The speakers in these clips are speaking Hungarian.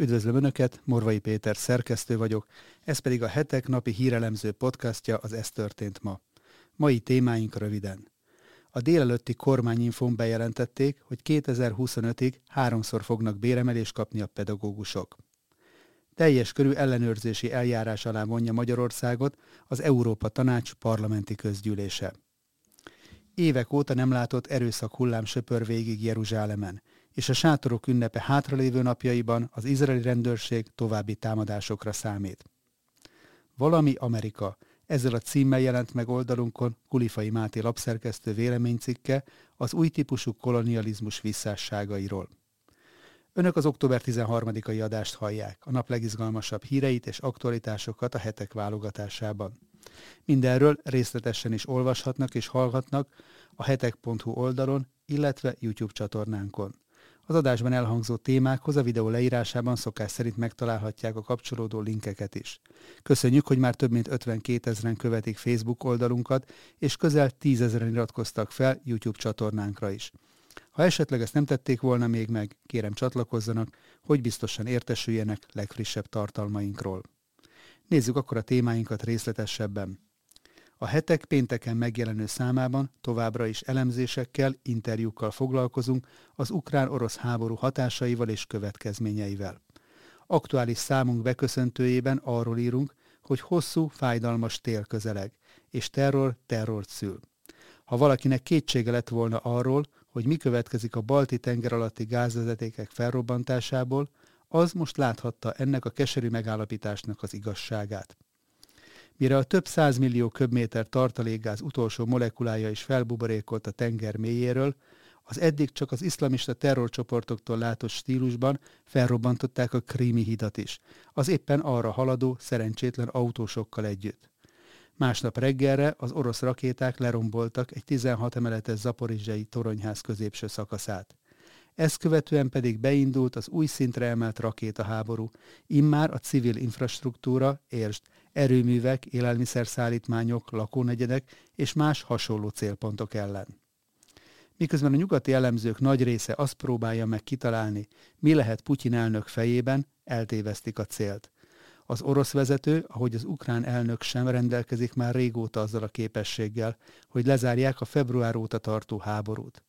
Üdvözlöm Önöket, Morvai Péter szerkesztő vagyok, ez pedig a hetek napi hírelemző podcastja az Ez történt ma. Mai témáink röviden. A délelőtti kormányinfón bejelentették, hogy 2025-ig háromszor fognak béremelést kapni a pedagógusok. Teljes körű ellenőrzési eljárás alá vonja Magyarországot az Európa Tanács parlamenti közgyűlése. Évek óta nem látott erőszak hullám söpör végig Jeruzsálemen, és a sátorok ünnepe hátralévő napjaiban az izraeli rendőrség további támadásokra számít. Valami Amerika. Ezzel a címmel jelent meg oldalunkon Kulifai Máté lapszerkesztő véleménycikke az új típusú kolonializmus visszásságairól. Önök az október 13-ai adást hallják, a nap legizgalmasabb híreit és aktualitásokat a hetek válogatásában. Mindenről részletesen is olvashatnak és hallhatnak a hetek.hu oldalon, illetve YouTube csatornánkon. Az adásban elhangzó témákhoz a videó leírásában szokás szerint megtalálhatják a kapcsolódó linkeket is. Köszönjük, hogy már több mint 52 ezeren követik Facebook oldalunkat, és közel 10 ezeren iratkoztak fel YouTube csatornánkra is. Ha esetleg ezt nem tették volna még meg, kérem csatlakozzanak, hogy biztosan értesüljenek legfrissebb tartalmainkról. Nézzük akkor a témáinkat részletesebben. A hetek pénteken megjelenő számában továbbra is elemzésekkel, interjúkkal foglalkozunk az ukrán-orosz háború hatásaival és következményeivel. Aktuális számunk beköszöntőjében arról írunk, hogy hosszú, fájdalmas tél közeleg, és terror terrort szül. Ha valakinek kétsége lett volna arról, hogy mi következik a balti tenger alatti gázvezetékek felrobbantásából, az most láthatta ennek a keserű megállapításnak az igazságát. Mire a több százmillió köbméter tartalékgáz utolsó molekulája is felbuborékolt a tenger mélyéről, az eddig csak az iszlamista terrorcsoportoktól látott stílusban felrobbantották a krími hidat is, az éppen arra haladó, szerencsétlen autósokkal együtt. Másnap reggelre az orosz rakéták leromboltak egy 16 emeletes zaporizsai toronyház középső szakaszát. Ezt követően pedig beindult az új szintre emelt rakétaháború, immár a civil infrastruktúra, értsd, erőművek, élelmiszerszállítmányok, lakónegyedek és más hasonló célpontok ellen. Miközben a nyugati elemzők nagy része azt próbálja meg kitalálni, mi lehet Putyin elnök fejében, eltévesztik a célt. Az orosz vezető, ahogy az ukrán elnök sem rendelkezik már régóta azzal a képességgel, hogy lezárják a február óta tartó háborút.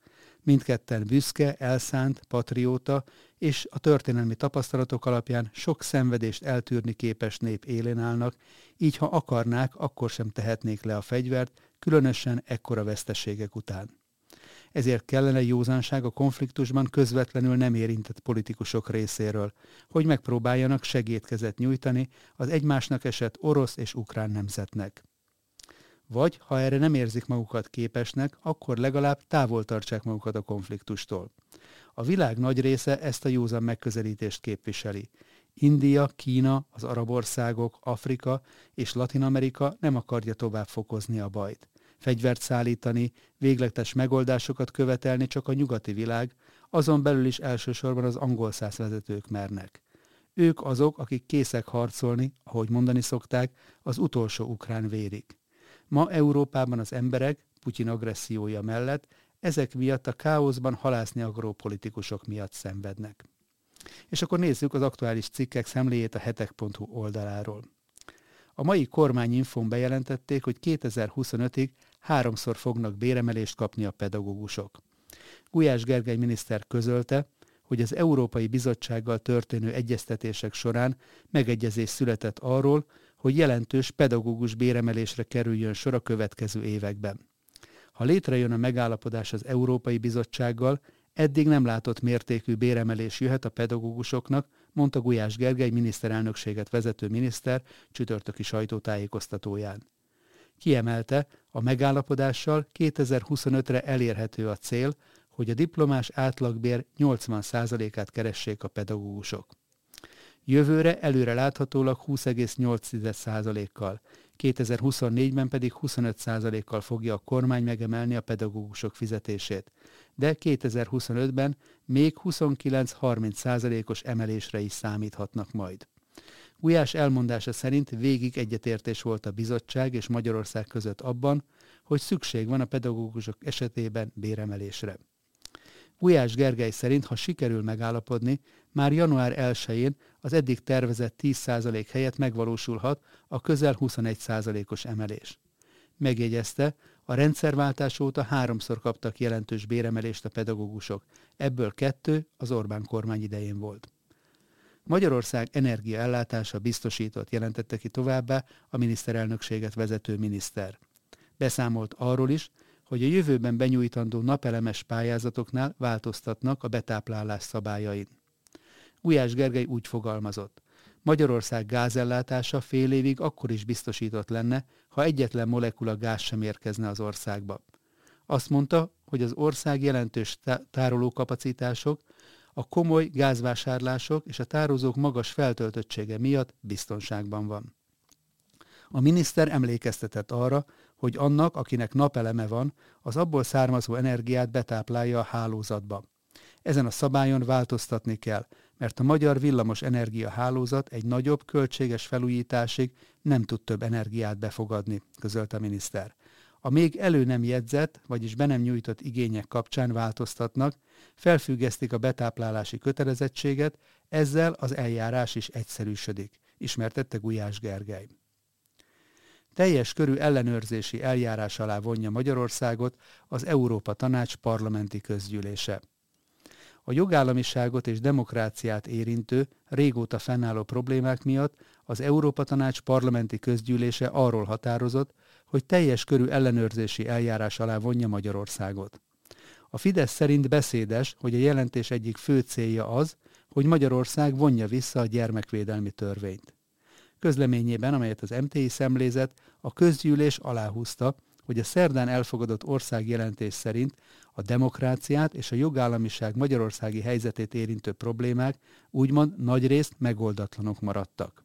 Mindketten büszke, elszánt, patrióta és a történelmi tapasztalatok alapján sok szenvedést eltűrni képes nép élén állnak, így ha akarnák, akkor sem tehetnék le a fegyvert, különösen ekkora veszteségek után. Ezért kellene józanság a konfliktusban közvetlenül nem érintett politikusok részéről, hogy megpróbáljanak segédkezet nyújtani az egymásnak esett orosz és ukrán nemzetnek. Vagy, ha erre nem érzik magukat képesnek, akkor legalább távol tartsák magukat a konfliktustól. A világ nagy része ezt a józan megközelítést képviseli. India, Kína, az arab országok, Afrika és Latin Amerika nem akarja tovább fokozni a bajt. Fegyvert szállítani, végletes megoldásokat követelni csak a nyugati világ, azon belül is elsősorban az angol száz vezetők mernek. Ők azok, akik készek harcolni, ahogy mondani szokták, az utolsó ukrán vérig. Ma Európában az emberek, Putyin agressziója mellett, ezek miatt a káoszban halászni agró politikusok miatt szenvednek. És akkor nézzük az aktuális cikkek szemléjét a hetek.hu oldaláról. A mai kormányinfón bejelentették, hogy 2025-ig háromszor fognak béremelést kapni a pedagógusok. Gulyás Gergely miniszter közölte, hogy az Európai Bizottsággal történő egyeztetések során megegyezés született arról, hogy jelentős pedagógus béremelésre kerüljön sor a következő években. Ha létrejön a megállapodás az Európai Bizottsággal, eddig nem látott mértékű béremelés jöhet a pedagógusoknak, mondta Gulyás Gergely miniszterelnökséget vezető miniszter csütörtöki sajtótájékoztatóján. Kiemelte, a megállapodással 2025-re elérhető a cél, hogy a diplomás átlagbér 80%-át keressék a pedagógusok. Jövőre előre láthatólag 20,8%-kal, 2024-ben pedig 25%-kal fogja a kormány megemelni a pedagógusok fizetését, de 2025-ben még 29-30%-os emelésre is számíthatnak majd. Gulyás elmondása szerint végig egyetértés volt a bizottság és Magyarország között abban, hogy szükség van a pedagógusok esetében béremelésre. Gulyás Gergely szerint, ha sikerül megállapodni, már január 1-én az eddig tervezett 10% helyett megvalósulhat a közel 21%-os emelés. Megjegyezte, a rendszerváltás óta háromszor kaptak jelentős béremelést a pedagógusok, ebből kettő az Orbán kormány idején volt. Magyarország energiaellátása biztosított, jelentette ki továbbá a miniszterelnökséget vezető miniszter. Beszámolt arról is, hogy a jövőben benyújtandó napelemes pályázatoknál változtatnak a betáplálás szabályain. Ujás Gergely úgy fogalmazott. Magyarország gázellátása fél évig akkor is biztosított lenne, ha egyetlen molekula gáz sem érkezne az országba. Azt mondta, hogy az ország jelentős tárolókapacitások, a komoly gázvásárlások és a tározók magas feltöltöttsége miatt biztonságban van. A miniszter emlékeztetett arra, hogy annak, akinek napeleme van, az abból származó energiát betáplálja a hálózatba. Ezen a szabályon változtatni kell, mert a magyar villamos energia hálózat egy nagyobb, költséges felújításig nem tud több energiát befogadni, közölte a miniszter. A még elő nem jegyzett, vagyis be nem nyújtott igények kapcsán változtatnak, felfüggesztik a betáplálási kötelezettséget, ezzel az eljárás is egyszerűsödik, ismertette Gulyás Gergely. Teljes körű ellenőrzési eljárás alá vonja Magyarországot az Európa Tanács parlamenti közgyűlése. A jogállamiságot és demokráciát érintő, régóta fennálló problémák miatt az Európa Tanács parlamenti közgyűlése arról határozott, hogy teljes körű ellenőrzési eljárás alá vonja Magyarországot. A Fidesz szerint beszédes, hogy a jelentés egyik fő célja az, hogy Magyarország vonja vissza a gyermekvédelmi törvényt. Közleményében, amelyet az MTI szemlézet, a közgyűlés aláhúzta, hogy a szerdán elfogadott országjelentés szerint a demokráciát és a jogállamiság magyarországi helyzetét érintő problémák úgymond nagyrészt megoldatlanok maradtak.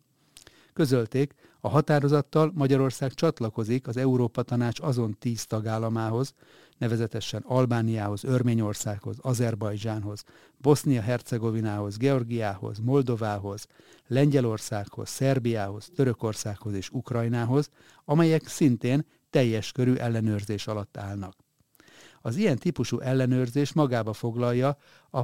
Közölték, a határozattal Magyarország csatlakozik az Európa Tanács azon tíz tagállamához, nevezetesen Albániához, Örményországhoz, Azerbajdzsánhoz, Bosznia-Hercegovinához, Georgiához, Moldovához, Lengyelországhoz, Szerbiához, Törökországhoz és Ukrajnához, amelyek szintén teljes körű ellenőrzés alatt állnak. Az ilyen típusú ellenőrzés magába foglalja a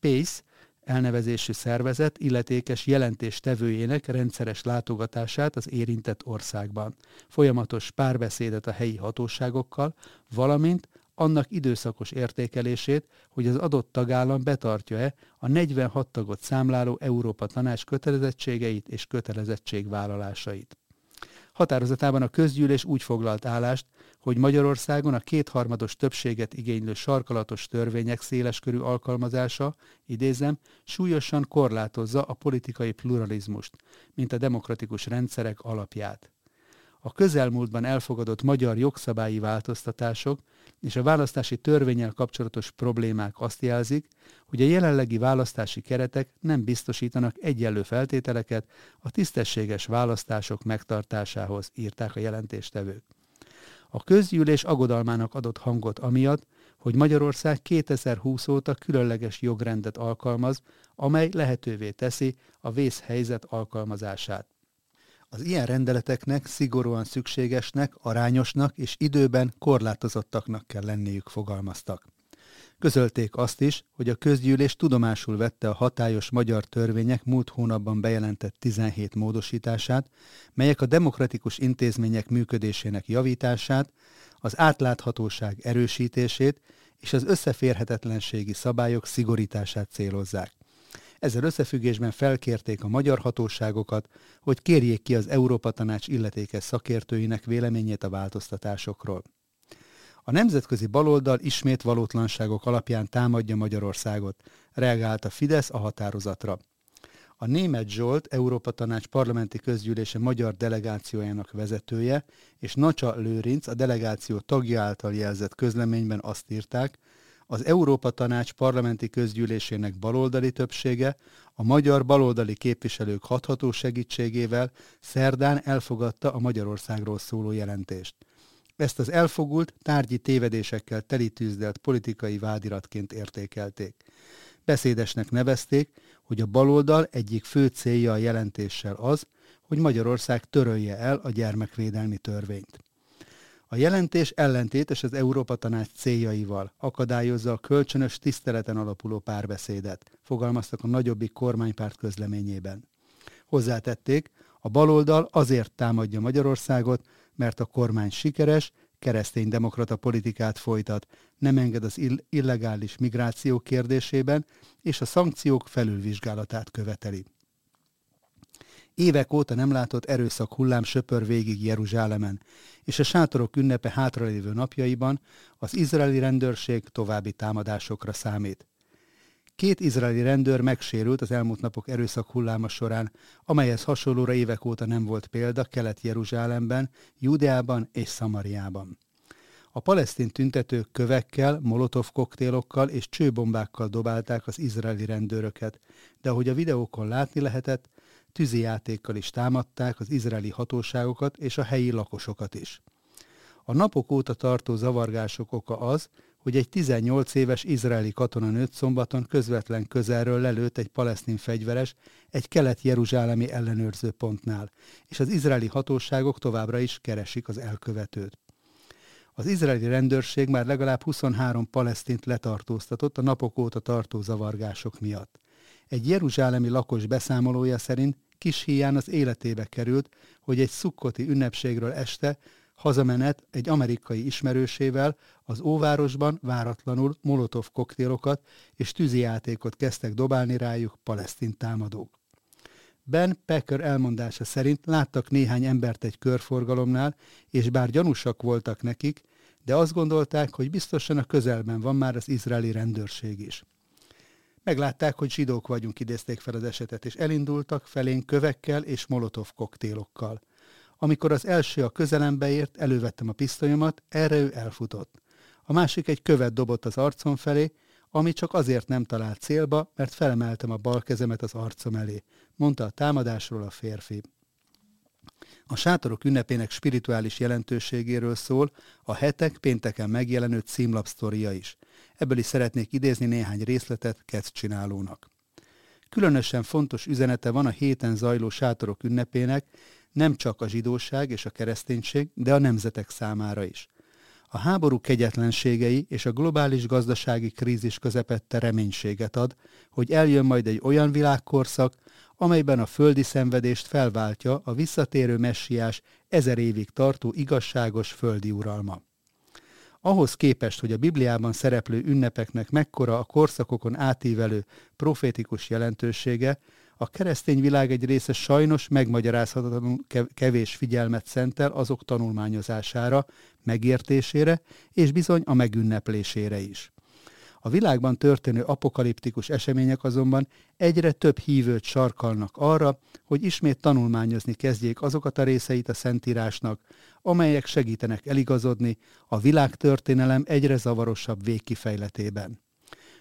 PACE elnevezésű szervezet illetékes jelentéstevőjének rendszeres látogatását az érintett országban, folyamatos párbeszédet a helyi hatóságokkal, valamint annak időszakos értékelését, hogy az adott tagállam betartja-e a 46 tagot számláló Európa Tanács kötelezettségeit és kötelezettségvállalásait. Határozatában a közgyűlés úgy foglalt állást, hogy Magyarországon a kétharmados többséget igénylő sarkalatos törvények széleskörű alkalmazása, idézem, súlyosan korlátozza a politikai pluralizmust, mint a demokratikus rendszerek alapját. A közelmúltban elfogadott magyar jogszabályi változtatások és a választási törvényel kapcsolatos problémák azt jelzik, hogy a jelenlegi választási keretek nem biztosítanak egyenlő feltételeket a tisztességes választások megtartásához, írták a jelentéstevők. A közgyűlés agodalmának adott hangot amiatt, hogy Magyarország 2020 óta különleges jogrendet alkalmaz, amely lehetővé teszi a vészhelyzet alkalmazását. Az ilyen rendeleteknek szigorúan szükségesnek, arányosnak és időben korlátozottaknak kell lenniük, fogalmaztak. Közölték azt is, hogy a közgyűlés tudomásul vette a hatályos magyar törvények múlt hónapban bejelentett 17 módosítását, melyek a demokratikus intézmények működésének javítását, az átláthatóság erősítését és az összeférhetetlenségi szabályok szigorítását célozzák. Ezzel összefüggésben felkérték a magyar hatóságokat, hogy kérjék ki az Európa Tanács illetékes szakértőinek véleményét a változtatásokról. A nemzetközi baloldal ismét valótlanságok alapján támadja Magyarországot, reagált a Fidesz a határozatra. A német Zsolt Európa Tanács parlamenti közgyűlése magyar delegációjának vezetője és Nacsa Lőrinc a delegáció tagja által jelzett közleményben azt írták, az Európa Tanács parlamenti közgyűlésének baloldali többsége a magyar baloldali képviselők hatható segítségével szerdán elfogadta a Magyarországról szóló jelentést. Ezt az elfogult, tárgyi tévedésekkel telitűzdelt politikai vádiratként értékelték. Beszédesnek nevezték, hogy a baloldal egyik fő célja a jelentéssel az, hogy Magyarország törölje el a gyermekvédelmi törvényt. A jelentés ellentétes az Európa Tanács céljaival, akadályozza a kölcsönös tiszteleten alapuló párbeszédet, fogalmaztak a nagyobbik kormánypárt közleményében. Hozzátették, a baloldal azért támadja Magyarországot, mert a kormány sikeres, kereszténydemokrata politikát folytat, nem enged az illegális migráció kérdésében, és a szankciók felülvizsgálatát követeli. Évek óta nem látott erőszak hullám söpör végig Jeruzsálemen, és a sátorok ünnepe hátralévő napjaiban az izraeli rendőrség további támadásokra számít. Két izraeli rendőr megsérült az elmúlt napok erőszak hulláma során, amelyhez hasonlóra évek óta nem volt példa Kelet-Jeruzsálemben, Júdeában és Szamariában. A palesztin tüntetők kövekkel, molotov koktélokkal és csőbombákkal dobálták az izraeli rendőröket, de ahogy a videókon látni lehetett, tűzijátékkal is támadták az izraeli hatóságokat és a helyi lakosokat is. A napok óta tartó zavargások oka az, hogy egy 18 éves izraeli katonanőt szombaton közvetlen közelről lelőtt egy palesztin fegyveres egy kelet-jeruzsálemi ellenőrző pontnál, és az izraeli hatóságok továbbra is keresik az elkövetőt. Az izraeli rendőrség már legalább 23 palesztint letartóztatott a napok óta tartó zavargások miatt. Egy jeruzsálemi lakos beszámolója szerint kis híján az életébe került, hogy egy szukkoti ünnepségről este hazamenet egy amerikai ismerősével az óvárosban váratlanul molotov koktélokat és tűzijátékot kezdtek dobálni rájuk palesztin támadók. Ben Pecker elmondása szerint láttak néhány embert egy körforgalomnál, és bár gyanúsak voltak nekik, de azt gondolták, hogy biztosan a közelben van már az izraeli rendőrség is. Meglátták, hogy zsidók vagyunk, idézték fel az esetet, és elindultak felénk kövekkel és molotov koktélokkal. Amikor az első a közelembe ért, elővettem a pisztolyomat, erre ő elfutott. A másik egy követ dobott az arcom felé, ami csak azért nem talált célba, mert felemeltem a bal kezemet az arcom elé, mondta a támadásról a férfi. A sátorok ünnepének spirituális jelentőségéről szól a hetek pénteken megjelenő címlapsztoria is. Ebből is szeretnék idézni néhány részletet Ketsz csinálónak. Különösen fontos üzenete van a héten zajló sátorok ünnepének, nem csak a zsidóság és a kereszténység, de a nemzetek számára is. A háború kegyetlenségei és a globális gazdasági krízis közepette reménységet ad, hogy eljön majd egy olyan világkorszak, amelyben a földi szenvedést felváltja a visszatérő messiás ezer évig tartó igazságos földi uralma. Ahhoz képest, hogy a Bibliában szereplő ünnepeknek mekkora a korszakokon átívelő profétikus jelentősége, a keresztény világ egy része sajnos megmagyarázhatatlanul kevés figyelmet szentel azok tanulmányozására, megértésére és bizony a megünneplésére is. A világban történő apokaliptikus események azonban egyre több hívőt sarkalnak arra, hogy ismét tanulmányozni kezdjék azokat a részeit a Szentírásnak, amelyek segítenek eligazodni a világtörténelem egyre zavarosabb végkifejletében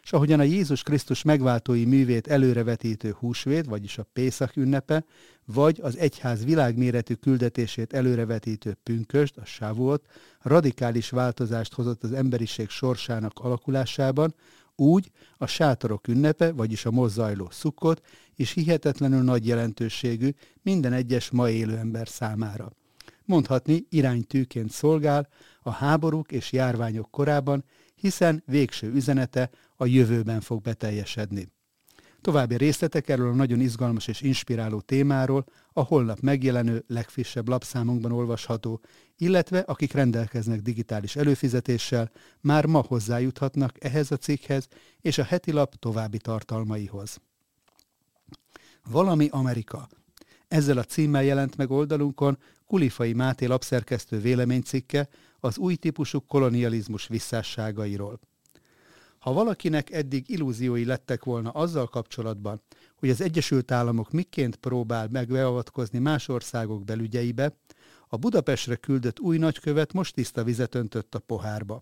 és ahogyan a Jézus Krisztus megváltói művét előrevetítő húsvét, vagyis a Pészak ünnepe, vagy az egyház világméretű küldetését előrevetítő pünköst, a Sávuot, radikális változást hozott az emberiség sorsának alakulásában, úgy a sátorok ünnepe, vagyis a most zajló szukkot, is hihetetlenül nagy jelentőségű minden egyes ma élő ember számára. Mondhatni iránytűként szolgál a háborúk és járványok korában, hiszen végső üzenete a jövőben fog beteljesedni. További részletek erről a nagyon izgalmas és inspiráló témáról a holnap megjelenő legfrissebb lapszámunkban olvasható, illetve akik rendelkeznek digitális előfizetéssel, már ma hozzájuthatnak ehhez a cikkhez és a heti lap további tartalmaihoz. Valami Amerika. Ezzel a címmel jelent meg oldalunkon Kulifai Máté lapszerkesztő véleménycikke az új típusú kolonializmus visszásságairól. Ha valakinek eddig illúziói lettek volna azzal kapcsolatban, hogy az Egyesült Államok miként próbál megbeavatkozni más országok belügyeibe, a Budapestre küldött új nagykövet most tiszta vizet öntött a pohárba.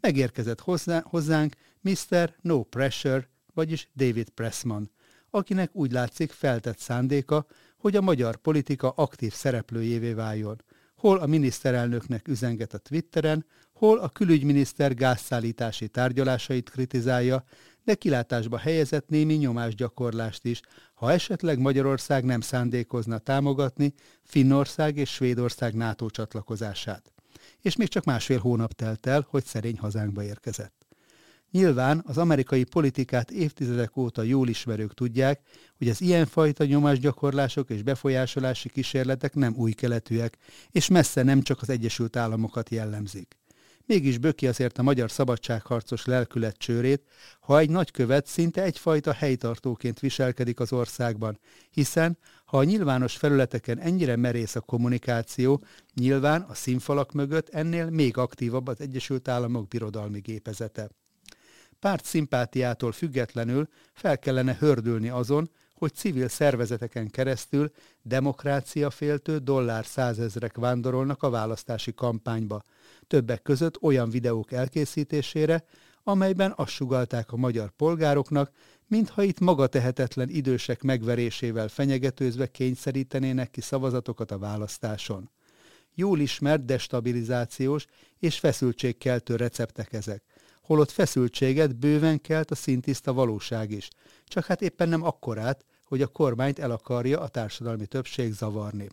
Megérkezett hozzá, hozzánk Mr. No Pressure, vagyis David Pressman, akinek úgy látszik feltett szándéka, hogy a magyar politika aktív szereplőjévé váljon, hol a miniszterelnöknek üzenget a Twitteren, hol a külügyminiszter gázszállítási tárgyalásait kritizálja, de kilátásba helyezett némi nyomásgyakorlást is, ha esetleg Magyarország nem szándékozna támogatni Finnország és Svédország NATO csatlakozását. és még csak másfél hónap telt el, hogy szerény hazánkba érkezett. Nyilván az amerikai politikát évtizedek óta jól ismerők tudják, hogy az ilyenfajta nyomásgyakorlások és befolyásolási kísérletek nem új keletűek, és messze nem csak az Egyesült Államokat jellemzik. Mégis böki azért a magyar szabadságharcos lelkület csőrét, ha egy nagykövet szinte egyfajta helytartóként viselkedik az országban, hiszen ha a nyilvános felületeken ennyire merész a kommunikáció, nyilván a színfalak mögött ennél még aktívabb az Egyesült Államok birodalmi gépezete. Párt szimpátiától függetlenül fel kellene hördülni azon, hogy civil szervezeteken keresztül demokráciaféltő dollár százezrek vándorolnak a választási kampányba, többek között olyan videók elkészítésére, amelyben azt sugalták a magyar polgároknak, mintha itt magatehetetlen idősek megverésével fenyegetőzve kényszerítenének ki szavazatokat a választáson. Jól ismert destabilizációs és feszültségkeltő receptek ezek, holott feszültséget bőven kelt a szintiszta valóság is, csak hát éppen nem akkorát, hogy a kormányt el akarja a társadalmi többség zavarni.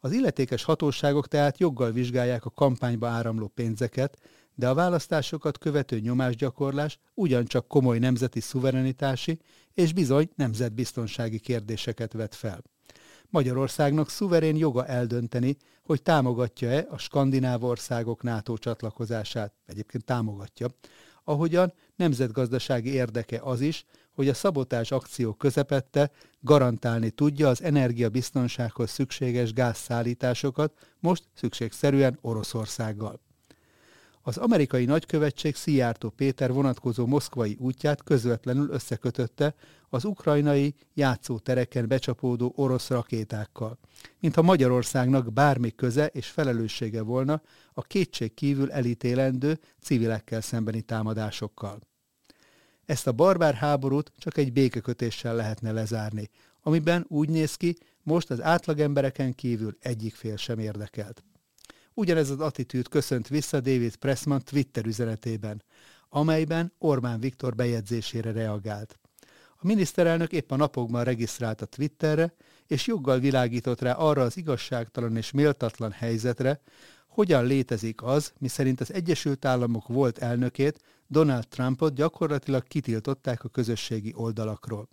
Az illetékes hatóságok tehát joggal vizsgálják a kampányba áramló pénzeket, de a választásokat követő nyomásgyakorlás ugyancsak komoly nemzeti szuverenitási és bizony nemzetbiztonsági kérdéseket vet fel. Magyarországnak szuverén joga eldönteni, hogy támogatja-e a skandináv országok NATO csatlakozását, egyébként támogatja, ahogyan nemzetgazdasági érdeke az is, hogy a szabotás akció közepette garantálni tudja az energiabiztonsághoz szükséges gázszállításokat, most szükségszerűen Oroszországgal. Az amerikai nagykövetség Szijjártó Péter vonatkozó moszkvai útját közvetlenül összekötötte az ukrajnai játszótereken becsapódó orosz rakétákkal, mintha Magyarországnak bármi köze és felelőssége volna a kétség kívül elítélendő civilekkel szembeni támadásokkal. Ezt a barbár háborút csak egy békekötéssel lehetne lezárni, amiben úgy néz ki, most az átlagembereken kívül egyik fél sem érdekelt. Ugyanez az attitűd köszönt vissza David Pressman Twitter üzenetében, amelyben Orbán Viktor bejegyzésére reagált. A miniszterelnök épp a napokban regisztrált a Twitterre, és joggal világított rá arra az igazságtalan és méltatlan helyzetre, hogyan létezik az, miszerint az Egyesült Államok volt elnökét, Donald Trumpot gyakorlatilag kitiltották a közösségi oldalakról.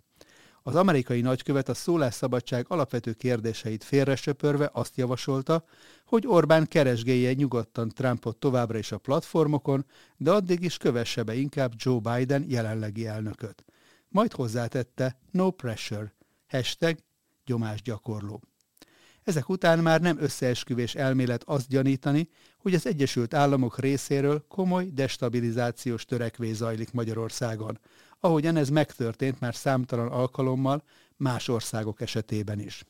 Az amerikai nagykövet a szólásszabadság alapvető kérdéseit félresöpörve azt javasolta, hogy Orbán keresgélje nyugodtan Trumpot továbbra is a platformokon, de addig is kövesse be inkább Joe Biden jelenlegi elnököt. Majd hozzátette no pressure, hashtag gyomásgyakorló. Ezek után már nem összeesküvés elmélet azt gyanítani, hogy az Egyesült Államok részéről komoly destabilizációs törekvés zajlik Magyarországon, ahogyan ez megtörtént már számtalan alkalommal más országok esetében is.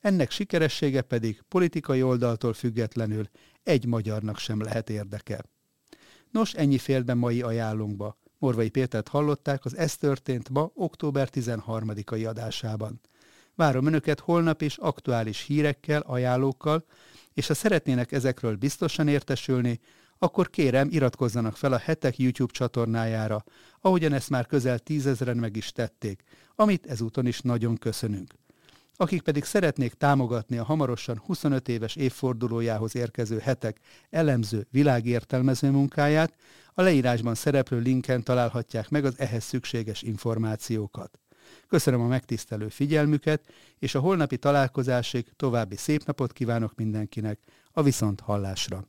Ennek sikeressége pedig politikai oldaltól függetlenül egy magyarnak sem lehet érdeke. Nos, ennyi félben mai ajánlónkba. Morvai Pétert hallották az Ez történt ma október 13-ai adásában. Várom Önöket holnap is aktuális hírekkel, ajánlókkal, és ha szeretnének ezekről biztosan értesülni, akkor kérem iratkozzanak fel a Hetek YouTube csatornájára, ahogyan ezt már közel tízezren meg is tették, amit ezúton is nagyon köszönünk. Akik pedig szeretnék támogatni a hamarosan 25 éves évfordulójához érkező hetek elemző, világértelmező munkáját, a leírásban szereplő linken találhatják meg az ehhez szükséges információkat. Köszönöm a megtisztelő figyelmüket, és a holnapi találkozásig további szép napot kívánok mindenkinek, a viszont hallásra.